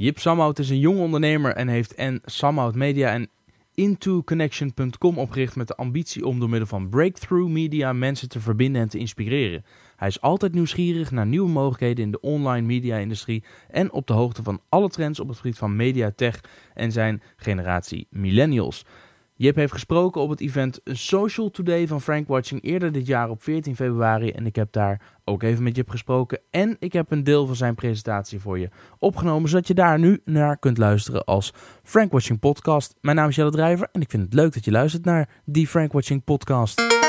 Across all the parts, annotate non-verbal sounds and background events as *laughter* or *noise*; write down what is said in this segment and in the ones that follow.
Jip Samhout is een jong ondernemer en heeft en Samhout Media en IntoConnection.com opgericht met de ambitie om door middel van breakthrough media mensen te verbinden en te inspireren. Hij is altijd nieuwsgierig naar nieuwe mogelijkheden in de online media-industrie en op de hoogte van alle trends op het gebied van media, tech en zijn generatie millennials. Jip heeft gesproken op het event Social Today van Frank Watching eerder dit jaar op 14 februari. En ik heb daar ook even met Jip gesproken. En ik heb een deel van zijn presentatie voor je opgenomen, zodat je daar nu naar kunt luisteren als Frank Watching podcast. Mijn naam is Jelle Drijver en ik vind het leuk dat je luistert naar die Frank Watching podcast.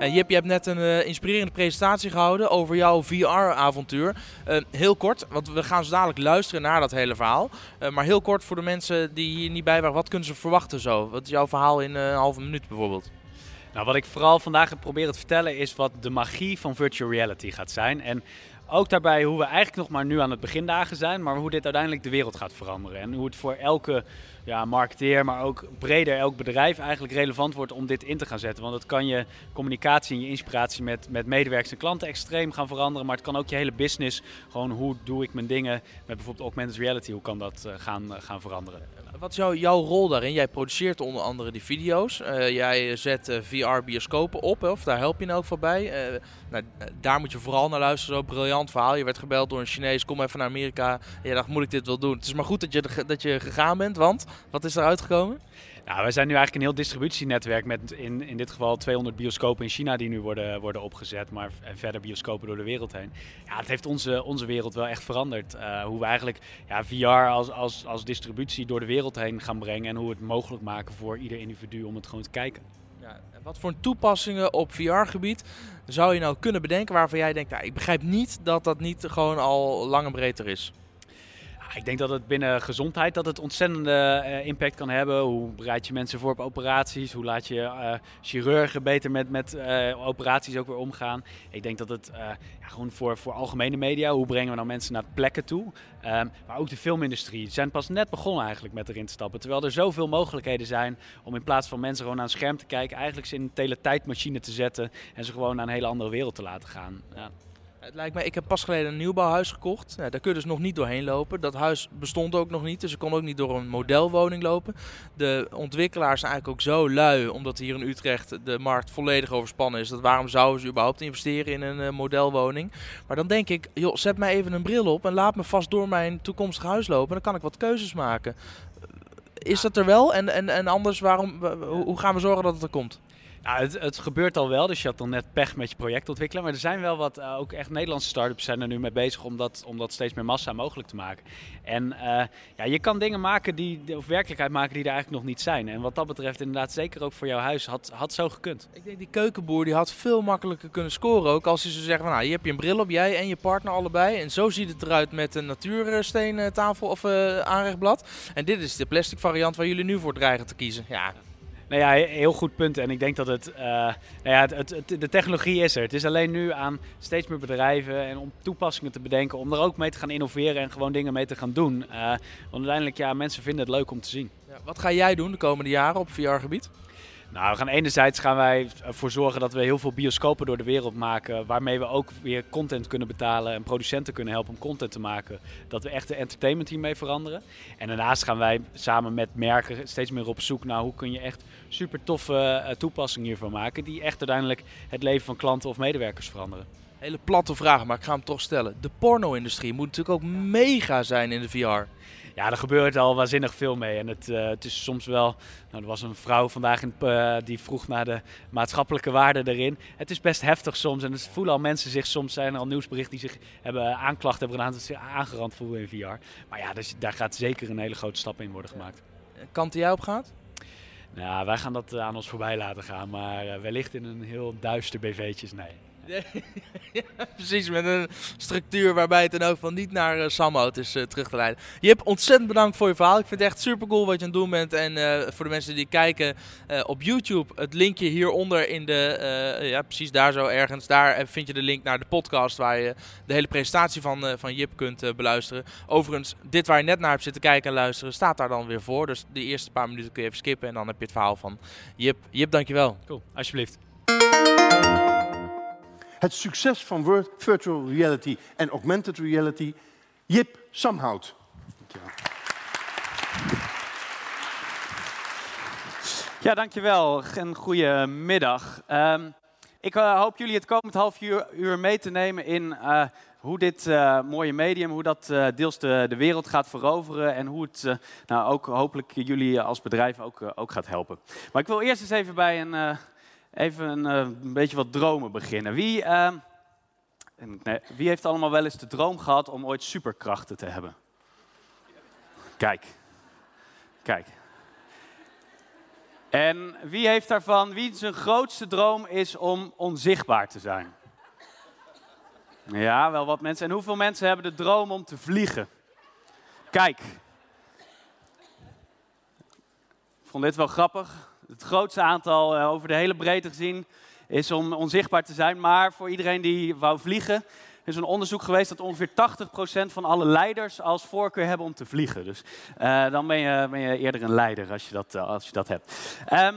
Uh, Jip, je hebt net een uh, inspirerende presentatie gehouden over jouw VR-avontuur. Eh, heel kort, want we gaan zo dadelijk luisteren naar dat hele verhaal. maar heel kort voor de mensen die hier niet bij waren, wat kunnen ze verwachten zo? Wat is jouw verhaal in een halve minuut bijvoorbeeld? Nou, wat ik vooral vandaag heb proberen te vertellen is wat de magie van virtual reality gaat zijn. En ook daarbij hoe we eigenlijk nog maar nu aan het begindagen zijn, maar hoe dit uiteindelijk de wereld gaat veranderen. En hoe het voor elke ja, marketeer, maar ook breder elk bedrijf eigenlijk relevant wordt om dit in te gaan zetten. Want het kan je communicatie en je inspiratie met, met medewerkers en klanten extreem gaan veranderen. Maar het kan ook je hele business, gewoon hoe doe ik mijn dingen met bijvoorbeeld augmented reality, hoe kan dat uh, gaan, uh, gaan veranderen. Wat is jouw, jouw rol daarin? Jij produceert onder andere die video's. Uh, jij zet VR-bioscopen op, of daar help je nou ook voor bij. Nou, daar moet je vooral naar luisteren. Zo'n briljant verhaal. Je werd gebeld door een Chinees, kom even naar Amerika. En je dacht, moet ik dit wel doen? Het is maar goed dat je, dat je gegaan bent, want wat is er uitgekomen? Nou, wij zijn nu eigenlijk een heel distributienetwerk met in, in dit geval 200 bioscopen in China die nu worden, worden opgezet, maar en verder bioscopen door de wereld heen. Ja, het heeft onze, onze wereld wel echt veranderd. Uh, hoe we eigenlijk ja, VR als, als, als distributie door de wereld heen gaan brengen en hoe we het mogelijk maken voor ieder individu om het gewoon te kijken. Ja, wat voor toepassingen op VR-gebied zou je nou kunnen bedenken waarvan jij denkt, nou, ik begrijp niet dat dat niet gewoon al lang en breed er is? Ik denk dat het binnen gezondheid dat het ontzettende uh, impact kan hebben. Hoe bereid je mensen voor op operaties? Hoe laat je uh, chirurgen beter met, met uh, operaties ook weer omgaan? Ik denk dat het ja, gewoon voor, voor algemene media, hoe brengen we nou mensen naar plekken toe? Um, maar ook de filmindustrie zijn pas net begonnen eigenlijk met erin te stappen. Terwijl er zoveel mogelijkheden zijn om in plaats van mensen gewoon aan een scherm te kijken, eigenlijk ze in een teletijdmachine te zetten en ze gewoon naar een hele andere wereld te laten gaan. Ja. Het lijkt mij, ik heb pas geleden een nieuwbouwhuis gekocht. daar kun je dus nog niet doorheen lopen. Dat huis bestond ook nog niet, dus ik kon ook niet door een modelwoning lopen. De ontwikkelaars zijn eigenlijk ook zo lui, omdat hier in Utrecht de markt volledig overspannen is. Dat waarom zouden ze überhaupt investeren in een uh, modelwoning? Maar dan denk ik, joh, zet mij even een bril op en laat me vast door mijn toekomstig huis lopen. Dan kan ik wat keuzes maken. Is dat er wel? En, en, en anders, waarom, hoe gaan we zorgen dat het er komt? Het, gebeurt al wel, dus je had dan net pech met je project ontwikkelen. Maar er zijn wel wat, uh, ook echt Nederlandse start-ups zijn er nu mee bezig om dat, steeds meer massa mogelijk te maken. En uh, ja, je kan dingen maken die, of werkelijkheid maken die er eigenlijk nog niet zijn. En wat dat betreft inderdaad zeker ook voor jouw huis had, had zo gekund. Ik denk die keukenboer die had veel makkelijker kunnen scoren ook als hij zou zeggen nou, je hebt je een bril op, jij en je partner allebei. En zo ziet het eruit met een natuursteen tafel of uh, aanrechtblad. En dit is de plastic variant waar jullie nu voor dreigen te kiezen. Ja, nou ja, heel goed punt. En ik denk dat het, uh, nou ja, het, het, de technologie is er. Het is alleen nu aan steeds meer bedrijven en om toepassingen te bedenken, om er ook mee te gaan innoveren en gewoon dingen mee te gaan doen. Uh, want uiteindelijk, ja, mensen vinden het leuk om te zien. Ja, wat ga jij doen de komende jaren op VR-gebied? Nou, we gaan enerzijds gaan wij ervoor zorgen dat we heel veel bioscopen door de wereld maken. Waarmee we ook weer content kunnen betalen en producenten kunnen helpen om content te maken. Dat we echt de entertainment hiermee veranderen. En daarnaast gaan wij samen met merken steeds meer op zoek naar hoe kun je echt super toffe uh, toepassingen hiervan maken. Die echt uiteindelijk het leven van klanten of medewerkers veranderen. Hele platte vraag, maar ik ga hem toch stellen. De porno-industrie moet natuurlijk ook mega zijn in de VR. Ja, er gebeurt al waanzinnig veel mee. En het, uh, het is soms wel. Nou, er was een vrouw vandaag in, uh, die vroeg naar de maatschappelijke waarde erin. Het is best heftig soms. En het voelen al mensen zich soms. Zijn er al nieuwsberichten die zich hebben aanklachten hebben gedaan. Dat ze aangerand voelen in VR. Maar ja, dus, daar gaat zeker een hele grote stap in worden gemaakt. Kant die jij op gaat? Nou, wij gaan dat aan ons voorbij laten gaan. Maar wellicht in een heel duister BV'tjes, nee. *laughs* precies, met een structuur waarbij het dan ook van niet naar uh, Samhout is uh, terug te leiden. Jip, ontzettend bedankt voor je verhaal. Ik vind het echt super cool wat je aan het doen bent. En uh, voor de mensen die kijken op YouTube, het linkje hieronder in de, ja precies daar zo ergens, daar vind je de link naar de podcast waar je de hele presentatie van, van Jip kunt beluisteren. Overigens, dit waar je net naar hebt zitten kijken en luisteren, staat daar dan weer voor. Dus de eerste paar minuten kun je even skippen en dan heb je het verhaal van Jip. Jip, dankjewel. Cool, alsjeblieft. Het succes van virtual reality en augmented reality. Jip Samhout. Ja, dankjewel. Een goede middag. Um, ik uh, hoop jullie het komend half uur, uur mee te nemen in uh, hoe dit uh, mooie medium, hoe dat deels de, de, wereld gaat veroveren en hoe het nou ook hopelijk jullie als bedrijf ook, ook gaat helpen. Maar ik wil eerst eens even bij een, even een, een, beetje wat dromen beginnen. Wie, nee, wie heeft allemaal wel eens de droom gehad om ooit superkrachten te hebben? Kijk, kijk. En wie heeft daarvan, wie zijn grootste droom is om onzichtbaar te zijn? Ja, wel wat mensen. En hoeveel mensen hebben de droom om te vliegen? Kijk. Ik vond dit wel grappig. Het grootste aantal uh, over de hele breedte gezien is om onzichtbaar te zijn. Maar voor iedereen die wou vliegen, is een onderzoek geweest dat ongeveer 80% van alle leiders als voorkeur hebben om te vliegen. Dus uh, dan ben je, ben je, eerder een leider als je dat, uh, als je dat hebt. Um,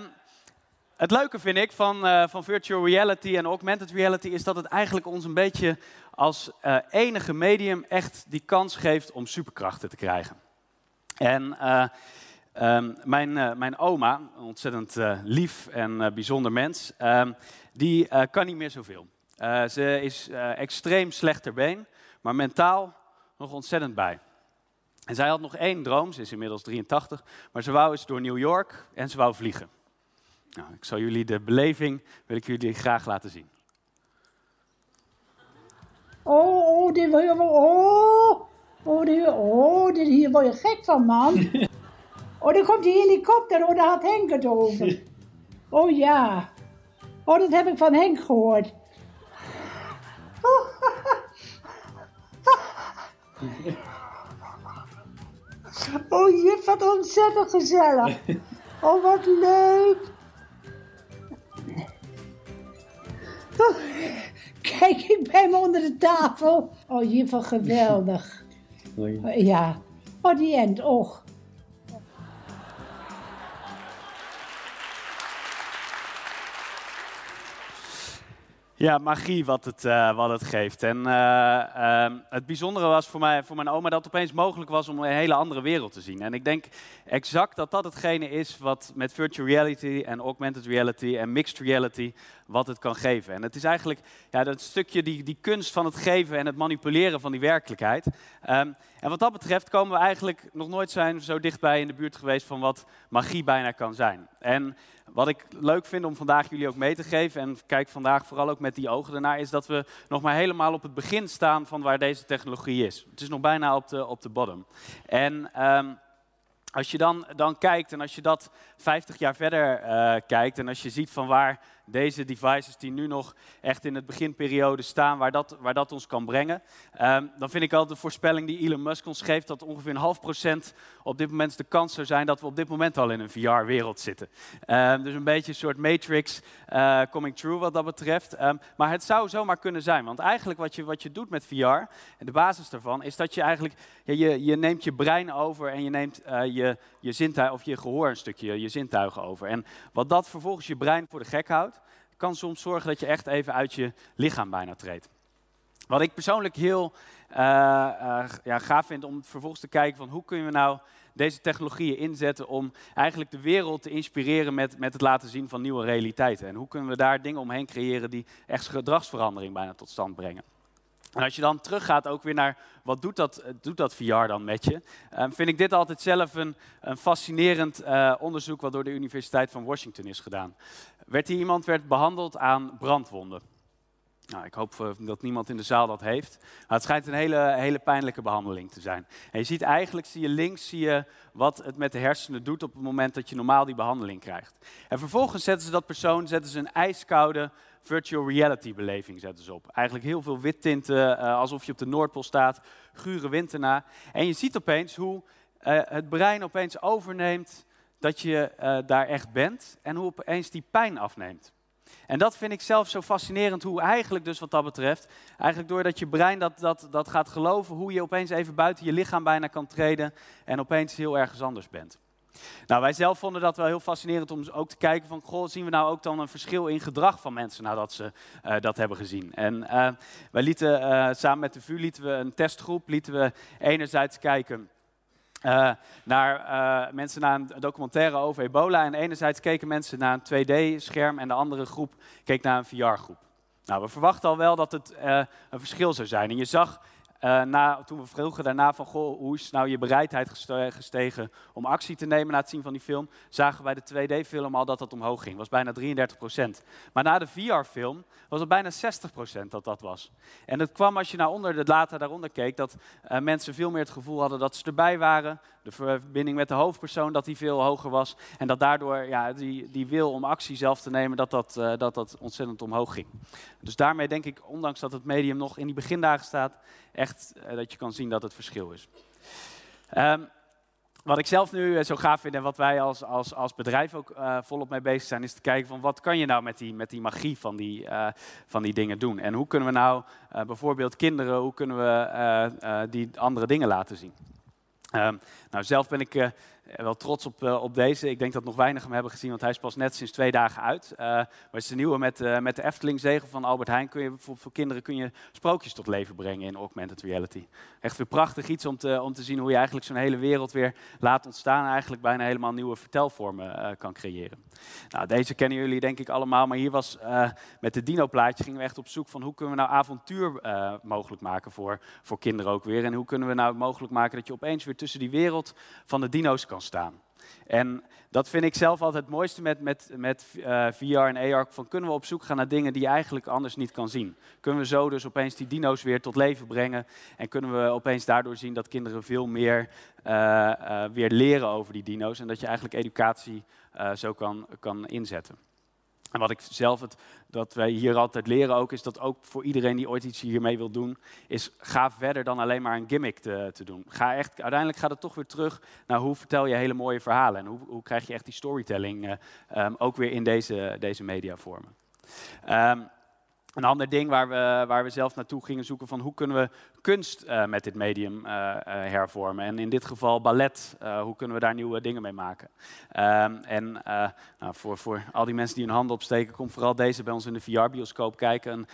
het leuke vind ik van, van virtual reality en augmented reality is dat het eigenlijk ons een beetje als enige medium echt die kans geeft om superkrachten te krijgen. En um, mijn, mijn oma, een ontzettend lief en bijzonder mens, um, die kan niet meer zoveel. Uh, ze is uh, extreem slecht ter been, maar mentaal nog ontzettend bij. En zij had nog één droom, ze is inmiddels 83, maar ze wou eens door New York en ze wou vliegen. Nou, ik zal jullie de beleving, wil ik jullie graag laten zien. Oh, oh, dit wil je oh, oh, dit, oh, dit hier word je gek van, man. *laughs* Oh, dan komt die helikopter, oh, daar had Henk het over. Oh ja, oh, dat heb ik van Henk gehoord. Oh juf, wat ontzettend gezellig. Oh, wat leuk. Oh, kijk, ik ben hem onder de tafel. Oh juf, wat geweldig. Ja. Oh, die end, och. Ja, magie wat het, uh, wat het geeft. En uh, uh, het bijzondere was voor, mij, voor mijn oma dat het opeens mogelijk was om een hele andere wereld te zien. En ik denk exact dat dat hetgene is wat met virtual reality en augmented reality en mixed reality, wat het kan geven. En het is eigenlijk ja, dat stukje, die, die kunst van het geven en het manipuleren van die werkelijkheid. Um, en wat dat betreft komen we eigenlijk nog nooit zijn zo dichtbij in de buurt geweest van wat magie bijna kan zijn. En wat ik leuk vind om vandaag jullie ook mee te geven, en kijk vandaag vooral ook met die ogen ernaar, is dat we nog maar helemaal op het begin staan van waar deze technologie is. Het is nog bijna op de, op de bottom. En um, als je dan, dan kijkt en als je dat 50 jaar verder uh, kijkt en als je ziet van waar deze devices die nu nog echt in het beginperiode staan, waar dat, waar dat ons kan brengen. Um, dan vind ik altijd de voorspelling die Elon Musk ons geeft, dat ongeveer een half procent op dit moment de kans zou zijn dat we op dit moment al in een VR-wereld zitten. Um, dus een beetje een soort Matrix uh, coming true wat dat betreft. Um, maar het zou zomaar kunnen zijn, want eigenlijk wat je, wat je doet met VR, en de basis daarvan, is dat je eigenlijk, ja, je, je neemt je brein over en je neemt uh, je, je zintuig, of je gehoor een stukje, je zintuigen over. En wat dat vervolgens je brein voor de gek houdt, kan soms zorgen dat je echt even uit je lichaam bijna treedt. Wat ik persoonlijk heel uh, uh, ja, gaaf vind om vervolgens te kijken van hoe kunnen we nou deze technologieën inzetten om eigenlijk de wereld te inspireren met, met het laten zien van nieuwe realiteiten. En hoe kunnen we daar dingen omheen creëren die echt gedragsverandering bijna tot stand brengen. En als je dan teruggaat ook weer naar wat doet dat, doet dat VR dan met je, um, vind ik dit altijd zelf een, een fascinerend uh, onderzoek wat door de Universiteit van Washington is gedaan. Werd hier iemand werd behandeld aan brandwonden. Nou, ik hoop uh, dat niemand in de zaal dat heeft. Maar het schijnt een hele, hele pijnlijke behandeling te zijn. En je ziet eigenlijk, zie je links, zie je wat het met de hersenen doet op het moment dat je normaal die behandeling krijgt. En vervolgens zetten ze dat persoon, zetten ze een ijskoude virtual reality beleving zetten ze op. Eigenlijk heel veel wittinten, uh, alsof je op de Noordpool staat, gure wind erna. En je ziet opeens hoe uh, het brein opeens overneemt dat je uh, daar echt bent en hoe opeens die pijn afneemt. En dat vind ik zelf zo fascinerend, hoe eigenlijk dus wat dat betreft, eigenlijk doordat je brein dat, dat, dat gaat geloven, hoe je opeens even buiten je lichaam bijna kan treden en opeens heel ergens anders bent. Nou, wij zelf vonden dat wel heel fascinerend om ook te kijken van, goh, zien we nou ook dan een verschil in gedrag van mensen nadat ze uh, dat hebben gezien. En uh, wij lieten uh, samen met de VU lieten we een testgroep, lieten we enerzijds kijken naar mensen naar een documentaire over ebola. En enerzijds keken mensen naar een 2D-scherm en de andere groep keek naar een VR-groep. Nou, we verwachten al wel dat het een verschil zou zijn. En je zag uh, na, toen we vroegen daarna van, goh, hoe is nou je bereidheid gestegen om actie te nemen na het zien van die film, zagen bij de 2D-film al dat dat omhoog ging. was bijna 33 procent. Maar na de VR-film was het bijna 60 procent dat dat was. En het kwam als je naar onder de data daaronder keek, dat uh, mensen veel meer het gevoel hadden dat ze erbij waren, de verbinding met de hoofdpersoon, dat die veel hoger was. En dat daardoor ja, die, die wil om actie zelf te nemen, dat dat, uh, dat dat ontzettend omhoog ging. Dus daarmee denk ik, ondanks dat het medium nog in die begindagen staat, echt uh, dat je kan zien dat het verschil is. Um, wat ik zelf nu uh, zo gaaf vind en wat wij als, als, als bedrijf ook uh, volop mee bezig zijn, is te kijken van wat kan je nou met die, met die magie van die, van die dingen doen. En hoe kunnen we nou bijvoorbeeld kinderen, hoe kunnen we die andere dingen laten zien. Um, nou, zelf ben ik eh, wel trots op, uh, op deze. Ik denk dat nog weinig hem hebben gezien, want hij is pas net sinds twee dagen uit. Uh, maar het is de nieuwe met, met de Efteling-zegel van Albert Heijn. Kun je, voor, voor, kinderen kun je sprookjes tot leven brengen in augmented reality. Echt weer prachtig iets om te, om te zien hoe je eigenlijk zo'n hele wereld weer laat ontstaan. En eigenlijk bijna helemaal nieuwe vertelvormen kan creëren. Nou, deze kennen jullie denk ik allemaal, maar hier was met de dino-plaatje gingen we echt op zoek van hoe kunnen we nou avontuur mogelijk maken voor, voor kinderen ook weer. En hoe kunnen we nou mogelijk maken dat je opeens weer tussen die wereld van de dino's kan staan. En dat vind ik zelf altijd het mooiste met, met, met eh, VR en AR. Van kunnen we op zoek gaan naar dingen die je eigenlijk anders niet kan zien? Kunnen we zo dus opeens die dino's weer tot leven brengen? En kunnen we opeens daardoor zien dat kinderen veel meer uh, uh, weer leren over die dino's? En dat je eigenlijk educatie zo kan, kan inzetten. En wat ik zelf, het, dat wij hier altijd leren ook, is dat ook voor iedereen die ooit iets hiermee wil doen, is ga verder dan alleen maar een gimmick te, te doen. Ga echt, uiteindelijk gaat het toch weer terug naar hoe vertel je hele mooie verhalen en hoe, hoe krijg je echt die storytelling uh, um, ook weer in deze, deze mediavormen. Um, een ander ding waar we, waar we zelf naartoe gingen zoeken van hoe kunnen we kunst uh, met dit medium uh, uh, hervormen. En in dit geval ballet, hoe kunnen we daar nieuwe dingen mee maken. Um, en nou, voor, voor al die mensen die hun handen opsteken, kom vooral deze bij ons in de VR-bioscoop kijken. En,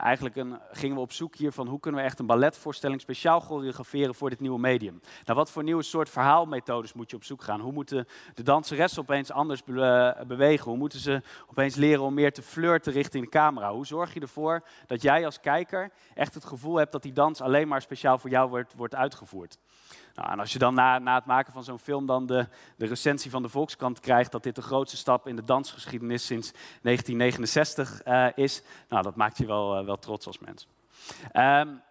eigenlijk een, gingen we op zoek hier van hoe kunnen we echt een balletvoorstelling speciaal choreograferen voor dit nieuwe medium. Nou, wat voor nieuwe soort verhaalmethodes moet je op zoek gaan? Hoe moeten de danseressen opeens anders be bewegen? Hoe moeten ze opeens leren om meer te flirten richting de camera? Hoe zorg je ervoor dat jij als kijker echt het gevoel hebt dat die dans alleen maar speciaal voor jou wordt, wordt uitgevoerd. Nou, en als je dan na, na het maken van zo'n film dan de, de recensie van de Volkskrant krijgt dat dit de grootste stap in de dansgeschiedenis sinds 1969 uh, eh, is, nou, dat maakt je wel, uh, wel trots als mens. Um,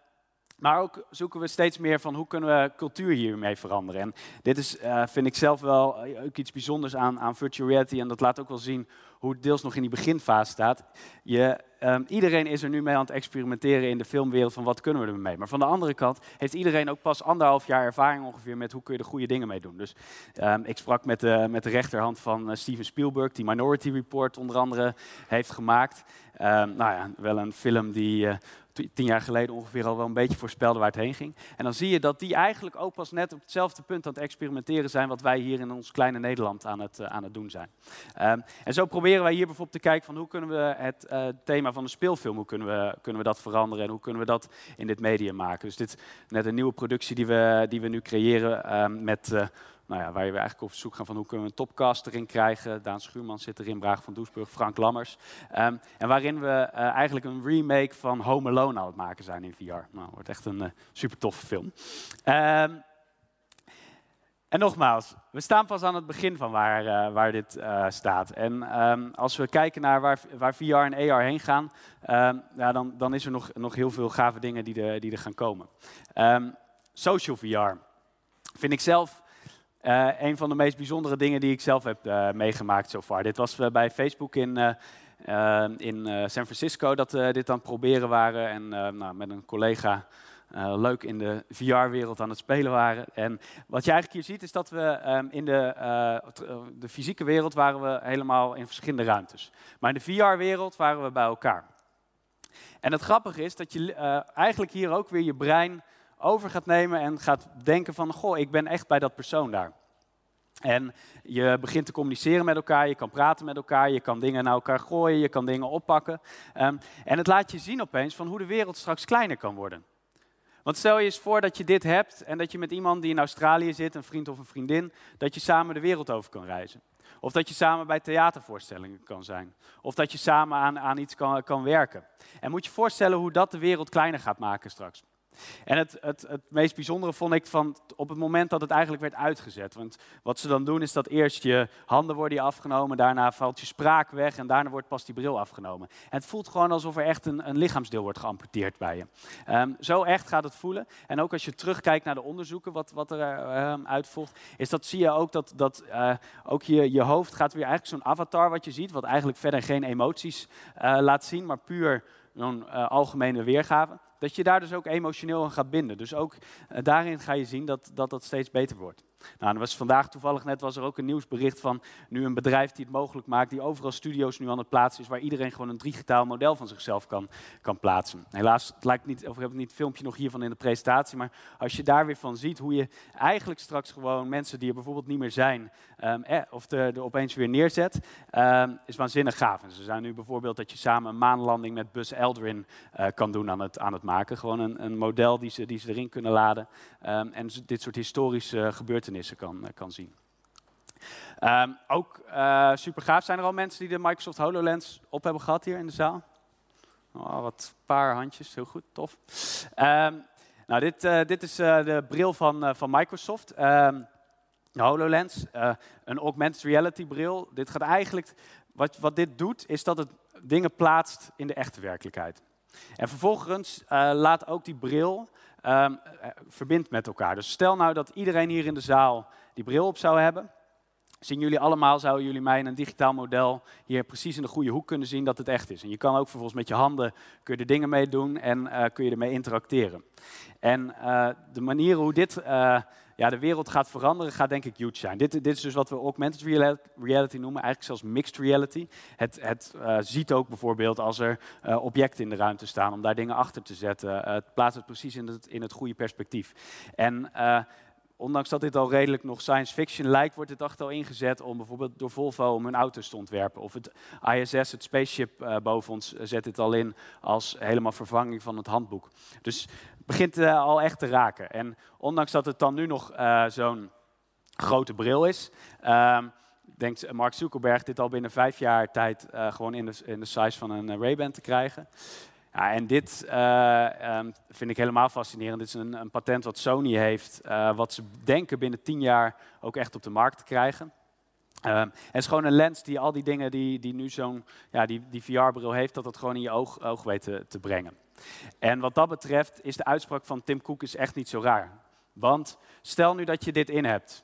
maar ook zoeken we steeds meer van hoe kunnen we cultuur hiermee veranderen. En dit is, uh, vind ik zelf wel ook iets bijzonders aan, aan virtual reality. En dat laat ook wel zien hoe het deels nog in die beginfase staat. Je, um, iedereen is er nu mee aan het experimenteren in de filmwereld van wat kunnen we ermee. Maar van de andere kant heeft iedereen ook pas anderhalf jaar ervaring ongeveer met hoe kun je er goede dingen mee doen. Dus um, ik sprak met de, met de rechterhand van uh, Steven Spielberg, die Minority Report onder andere heeft gemaakt. Um, nou ja, wel een film die tien jaar geleden ongeveer al wel een beetje voorspelde waar het heen ging. En dan zie je dat die eigenlijk ook pas net op hetzelfde punt aan het experimenteren zijn wat wij hier in ons kleine Nederland aan het, uh, aan het doen zijn. Um, en zo proberen wij hier bijvoorbeeld te kijken van hoe kunnen we het uh, thema van de speelfilm, hoe kunnen we, kunnen we dat veranderen en hoe kunnen we dat in dit medium maken. Dus dit is net een nieuwe productie die we, die we nu creëren um, met... Nou ja, waar we eigenlijk op zoek gaan van hoe kunnen we een topcast erin krijgen. Daan Schuurman zit erin, Braag van Doesburg, Frank Lammers. Um, en waarin we uh, eigenlijk een remake van Home Alone aan het maken zijn in VR. Nou, wordt echt een uh, super toffe film. Um, en nogmaals, we staan pas aan het begin van waar, uh, waar dit staat. En um, als we kijken naar waar, waar VR en AR heen gaan, ja, dan, dan is er nog, nog heel veel gave dingen die, die er gaan komen. Social VR vind ik zelf uh, een van de meest bijzondere dingen die ik zelf heb uh, meegemaakt zo far. Dit was uh, bij Facebook in, in San Francisco dat we dit aan het proberen waren. En nou, met een collega leuk in de VR-wereld aan het spelen waren. En wat je eigenlijk hier ziet is dat we um, in de, de fysieke wereld waren we helemaal in verschillende ruimtes. Maar in de VR-wereld waren we bij elkaar. En het grappige is dat je eigenlijk hier ook weer je brein over gaat nemen en gaat denken van, goh, ik ben echt bij dat persoon daar. En je begint te communiceren met elkaar, je kan praten met elkaar, je kan dingen naar elkaar gooien, je kan dingen oppakken. Um, en het laat je zien opeens van hoe de wereld straks kleiner kan worden. Want stel je eens voor dat je dit hebt en dat je met iemand die in Australië zit, een vriend of een vriendin, dat je samen de wereld over kan reizen. Of dat je samen bij theatervoorstellingen kan zijn. Of dat je samen aan, aan iets kan, kan werken. En moet je voorstellen hoe dat de wereld kleiner gaat maken straks. En het, het, het meest bijzondere vond ik van op het moment dat het eigenlijk werd uitgezet. Want wat ze dan doen is dat eerst je handen worden afgenomen, daarna valt je spraak weg en daarna wordt pas die bril afgenomen. En het voelt gewoon alsof er echt een, een lichaamsdeel wordt geamputeerd bij je. Um, zo echt gaat het voelen. En ook als je terugkijkt naar de onderzoeken wat, wat er um, uitvolgt, is dat zie je ook dat, dat uh, ook je, je hoofd gaat weer eigenlijk zo'n avatar wat je ziet, wat eigenlijk verder geen emoties uh, laat zien, maar puur zo'n uh, algemene weergave dat je daar dus ook emotioneel aan gaat binden. Dus ook uh, daarin ga je zien dat, dat dat steeds beter wordt. Nou, er was vandaag toevallig net was er ook een nieuwsbericht van nu een bedrijf die het mogelijk maakt, die overal studio's nu aan het plaatsen is, waar iedereen gewoon een digitaal model van zichzelf kan, kan plaatsen. Helaas, het lijkt niet, of we hebben niet het filmpje nog hiervan in de presentatie, maar als je daar weer van ziet hoe je eigenlijk straks gewoon mensen die er bijvoorbeeld niet meer zijn, um, eh, of er, opeens weer neerzet, um, is waanzinnig gaaf. Ze zijn nu bijvoorbeeld dat je samen een maanlanding met Buzz Aldrin uh, kan doen aan het, aan het maken. Gewoon een, een model die ze, die ze erin kunnen laden. Um, en dit soort historische uh, kan, kan zien. Um, ook uh, super gaaf. Zijn er al mensen die de Microsoft HoloLens op hebben gehad hier in de zaal? Oh, wat paar handjes, heel goed, tof. Um, nou, dit, uh, dit is de bril van, van Microsoft. Um, HoloLens, een augmented reality bril. Dit gaat eigenlijk, wat, wat dit doet, is dat het dingen plaatst in de echte werkelijkheid. En vervolgens laat ook die bril um, verbindt met elkaar. Dus stel nou dat iedereen hier in de zaal die bril op zou hebben. Zien jullie allemaal, zouden jullie mij in een digitaal model hier precies in de goede hoek kunnen zien dat het echt is. En je kan ook vervolgens met je handen kun je er dingen mee doen en uh, kun je ermee interacteren. En uh, de manieren hoe dit ja, de wereld gaat veranderen, gaat denk ik huge zijn. Dit, dit is dus wat we augmented reality noemen, eigenlijk zelfs mixed reality. Het, het uh, ziet ook bijvoorbeeld als er uh, objecten in de ruimte staan om daar dingen achter te zetten. Uh, het plaatst het precies in het, in het goede perspectief. En ondanks dat dit al redelijk nog science fiction lijkt, wordt dit echt al ingezet om bijvoorbeeld door Volvo om hun auto's te ontwerpen. Of het ISS, het spaceship boven ons, zet dit al in als helemaal vervanging van het handboek. Dus begint uh, al echt te raken. En ondanks dat het dan nu nog uh, zo'n grote bril is, denkt Mark Zuckerberg dit al binnen vijf jaar tijd gewoon in de, in de size van een Ray-Ban te krijgen. Ja, en dit um, vind ik helemaal fascinerend. Dit is een, een patent wat Sony heeft, wat ze denken binnen tien jaar ook echt op de markt te krijgen. Um, het is gewoon een lens die al die dingen die, die nu zo'n ja, die, die VR-bril heeft, dat het gewoon in je oog, oog weet te, te, brengen. En wat dat betreft is de uitspraak van Tim Cook is echt niet zo raar. Want stel nu dat je dit in hebt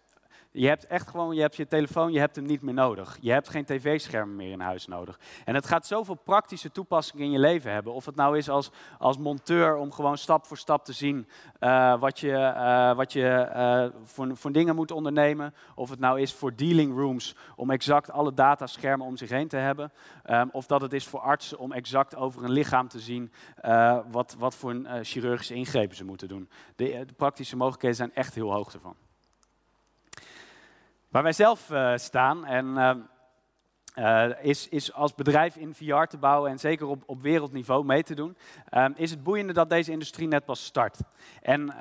je hebt echt gewoon, je hebt je telefoon, je hebt hem niet meer nodig. Je hebt geen tv-schermen meer in huis nodig. En het gaat zoveel praktische toepassingen in je leven hebben. Of het nou is als, als monteur om gewoon stap voor stap te zien uh, wat je, uh, wat je uh, voor, voor dingen moet ondernemen. Of het nou is voor dealing rooms om exact alle dataschermen om zich heen te hebben. Um, of dat het is voor artsen om exact over een lichaam te zien wat, wat voor een, chirurgische ingrepen ze moeten doen. De, de praktische mogelijkheden zijn echt heel hoog ervan. Waar wij zelf uh, staan en uh, uh, is, is als bedrijf in VR te bouwen en zeker op, op wereldniveau mee te doen, is het boeiende dat deze industrie net pas start. En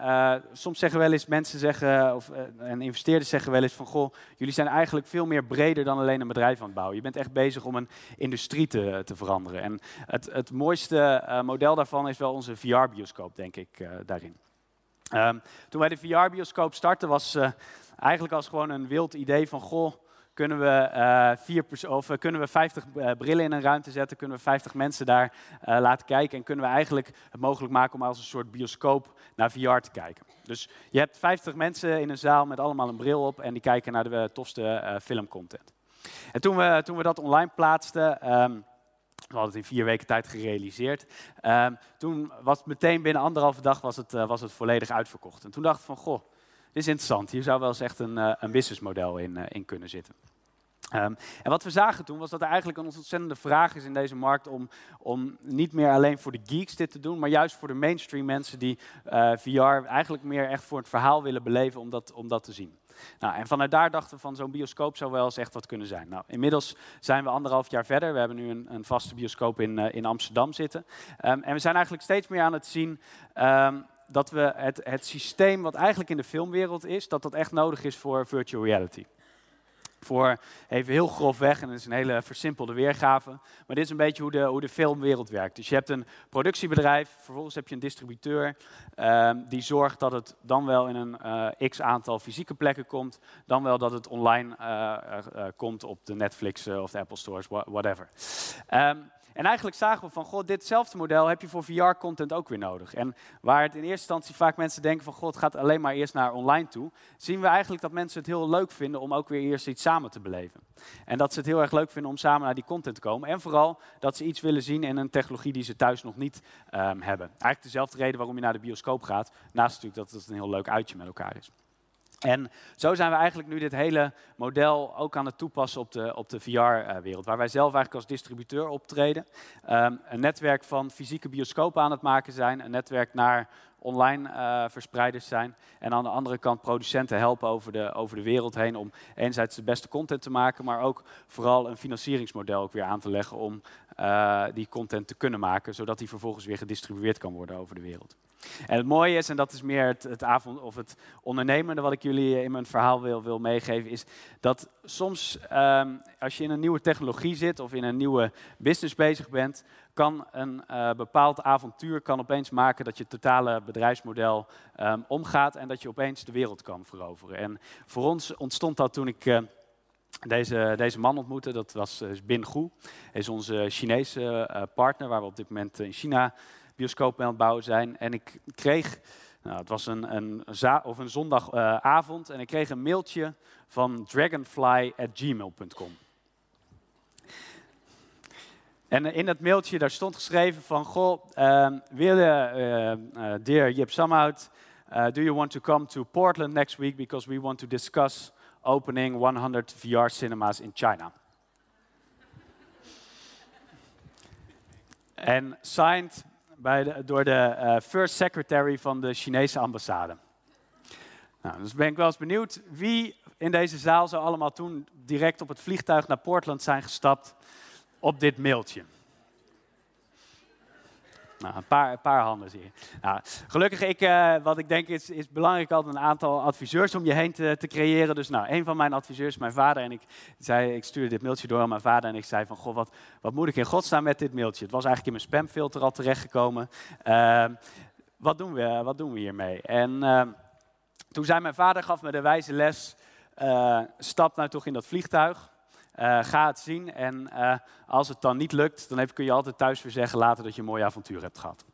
soms zeggen wel eens mensen zeggen, of en investeerders zeggen wel eens van goh, jullie zijn eigenlijk veel meer breder dan alleen een bedrijf aan het bouwen. Je bent echt bezig om een industrie te, te veranderen. En het, het mooiste model daarvan is wel onze VR-bioscoop, denk ik, daarin. Um, toen wij de VR-bioscoop startten was eigenlijk als gewoon een wild idee van, goh, kunnen we, uh, vier of, uh, kunnen we 50 uh, brillen in een ruimte zetten, kunnen we 50 mensen daar laten kijken en kunnen we eigenlijk het mogelijk maken om als een soort bioscoop naar VR te kijken. Dus je hebt 50 mensen in een zaal met allemaal een bril op en die kijken naar de tofste filmcontent. En toen we, toen we dat online plaatsten, um, we hadden het in vier weken tijd gerealiseerd. Um, toen was het meteen binnen anderhalve dag was het, was het volledig uitverkocht. En toen dacht ik van, goh, is interessant. Hier zou wel eens echt een, uh, een businessmodel in, uh, in kunnen zitten. Um, en wat we zagen toen was dat er eigenlijk een ontzettende vraag is in deze markt om, om niet meer alleen voor de geeks dit te doen, maar juist voor de mainstream mensen die uh, VR eigenlijk meer echt voor het verhaal willen beleven om dat, om dat te zien. Nou, en vanuit daar dachten we van zo'n bioscoop zou wel eens echt wat kunnen zijn. Nou, inmiddels zijn we anderhalf jaar verder. We hebben nu een, een vaste bioscoop in, in Amsterdam zitten. Um, en we zijn eigenlijk steeds meer aan het zien um, dat we het, het systeem wat eigenlijk in de filmwereld is, dat dat echt nodig is voor virtual reality voor even heel grof weg, en dat is een hele versimpelde weergave. Maar dit is een beetje hoe de, hoe de filmwereld werkt. Dus je hebt een productiebedrijf, vervolgens heb je een distributeur, ehm, die zorgt dat het dan wel in een uh, x aantal fysieke plekken komt, dan wel dat het online uh, uh, komt op de Netflix of de Apple Stores, whatever. Um, en eigenlijk zagen we van, god, ditzelfde model heb je voor VR-content ook weer nodig. En waar het in eerste instantie vaak mensen denken van, god, het gaat alleen maar eerst naar online toe, zien we eigenlijk dat mensen het heel leuk vinden om ook weer eerst iets samen te beleven. En dat ze het heel erg leuk vinden om samen naar die content te komen. En vooral dat ze iets willen zien in een technologie die ze thuis nog niet um, hebben. Eigenlijk dezelfde reden waarom je naar de bioscoop gaat, naast natuurlijk dat het een heel leuk uitje met elkaar is. En zo zijn we eigenlijk nu dit hele model ook aan het toepassen op de, op de VR-wereld. Waar wij zelf eigenlijk als distributeur optreden. Um, een netwerk van fysieke bioscopen aan het maken zijn. Een netwerk naar online uh, verspreiders zijn. En aan de andere kant producenten helpen over de, over de wereld heen om enerzijds de beste content te maken, maar ook vooral een financieringsmodel ook weer aan te leggen om uh, die content te kunnen maken, zodat die vervolgens weer gedistribueerd kan worden over de wereld. En het mooie is, en dat is meer het, het, avond, of het ondernemende wat ik jullie in mijn verhaal wil, wil meegeven, is dat soms um, als je in een nieuwe technologie zit of in een nieuwe business bezig bent, kan een uh, bepaald avontuur kan opeens maken dat je totale bedrijfsmodel um, omgaat en dat je opeens de wereld kan veroveren. En voor ons ontstond dat toen ik uh, deze, deze man ontmoette, dat was Bin Gu. Hij is onze Chinese partner, waar we op dit moment in China bioscoop aan het zijn. En ik kreeg, nou, het was een, een, of een zondagavond, en ik kreeg een mailtje van dragonfly.gmail.com. En in dat mailtje daar stond geschreven van, goh, uh, willen, uh, uh, dear Jip Samhout, uh, do you want to come to Portland next week because we want to discuss opening 100 VR cinemas in China. en signed door de uh, first secretary van de Chinese ambassade. Nou, dus ben ik wel eens benieuwd wie in deze zaal zou allemaal toen direct op het vliegtuig naar Portland zijn gestapt op dit mailtje. Nou, een paar, paar handen zie je. Nou, gelukkig, ik, uh, wat ik denk is, is belangrijk altijd een aantal adviseurs om je heen te, te, creëren. Dus nou, een van mijn adviseurs, mijn vader, en ik, zei, ik stuurde dit mailtje door aan mijn vader en ik zei van, goh, wat, wat moet ik in godsnaam met dit mailtje? Het was eigenlijk in mijn spamfilter al terechtgekomen. Uh, wat, doen we, wat doen we hiermee? En uh, toen zei mijn vader, gaf me de wijze les, eh, stap nou toch in dat vliegtuig. Uh, ga het zien en uh, als het dan niet lukt, dan kun je altijd thuis weer zeggen later dat je een mooi avontuur hebt gehad.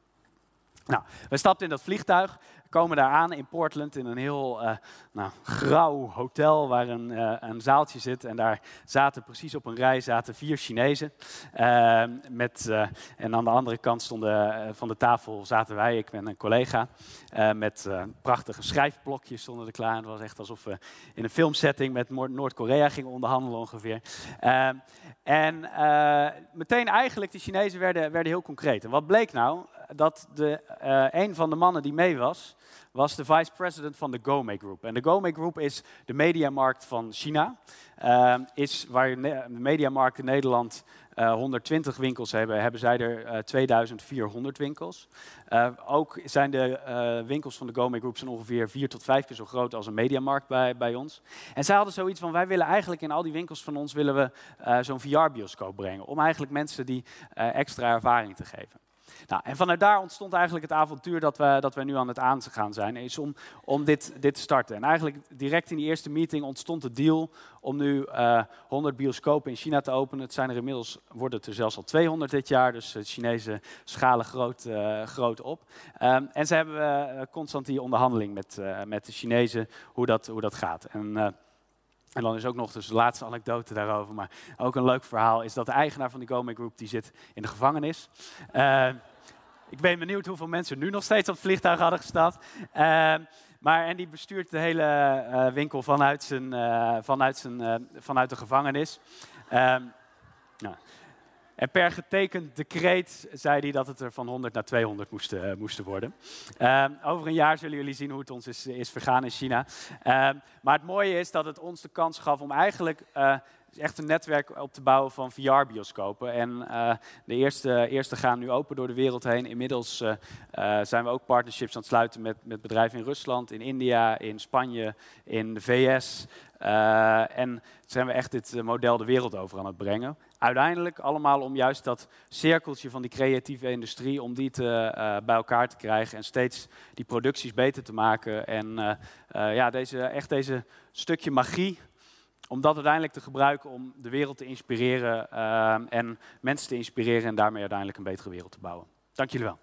Nou, we stapten in dat vliegtuig, komen daar aan in Portland in een heel uh, nou, grauw hotel waar een, uh, een, zaaltje zit. En daar zaten precies op een rij zaten vier Chinezen. Uh, met, en aan de andere kant stonden, van de tafel zaten wij, ik ben een collega. met prachtige schrijfblokjes stonden er klaar. Het was echt alsof we in een filmsetting met Noord-Korea gingen onderhandelen ongeveer. en meteen eigenlijk, de Chinezen werden, werden heel concreet. En wat bleek nou? Dat de, uh, een van de mannen die mee was, was de vice-president van de Gome Group. En de Gome Group is de mediamarkt van China. Uh, is waar de mediamarkt in Nederland uh, eh, 120 winkels hebben, hebben zij er 2400 winkels. ook zijn de winkels van de Gome Group zijn ongeveer vier tot vijf keer zo groot als een mediamarkt bij, bij ons. En zij hadden zoiets van, wij willen eigenlijk in al die winkels van ons willen we zo'n VR-bioscoop brengen. Om eigenlijk mensen die extra ervaring te geven. Nou, en vanuit daar ontstond eigenlijk het avontuur dat we, dat we nu aan het aangaan zijn, is om, om dit, dit te starten. En eigenlijk direct in die eerste meeting ontstond de deal om nu uh, eh, 100 bioscopen in China te openen. Het zijn er inmiddels, worden het er zelfs al 200 dit jaar, dus de Chinese schalen groot, uh, groot op. Um, en ze hebben constant die onderhandeling met, met de Chinezen, hoe dat, hoe dat gaat. En, en dan is ook nog dus de laatste anekdote daarover, maar ook een leuk verhaal, is dat de eigenaar van die Gomez Group, die zit in de gevangenis. Uh, ik ben benieuwd hoeveel mensen nu nog steeds op het vliegtuig hadden gestapt. Uh, maar, en die bestuurt de hele uh, winkel vanuit, zijn, vanuit, zijn, vanuit de gevangenis. Ehm. En per getekend decreet zei hij dat het er van 100 naar 200 moesten, moesten worden. Ehm, over een jaar zullen jullie zien hoe het ons is, is vergaan in China. Ehm, maar het mooie is dat het ons de kans gaf om eigenlijk is echt een netwerk op te bouwen van VR-bioscopen. En eh, de eerste, eerste gaan nu open door de wereld heen. Inmiddels eh, eh, zijn we ook partnerships aan het sluiten met, met bedrijven in Rusland, in India, in Spanje, in de VS. en zijn we echt dit model de wereld over aan het brengen. Uiteindelijk allemaal om juist dat cirkeltje van die creatieve industrie, om die te, bij elkaar te krijgen en steeds die producties beter te maken. En ja, deze, echt deze stukje magie om dat uiteindelijk te gebruiken om de wereld te inspireren en mensen te inspireren en daarmee uiteindelijk een betere wereld te bouwen. Dank jullie wel.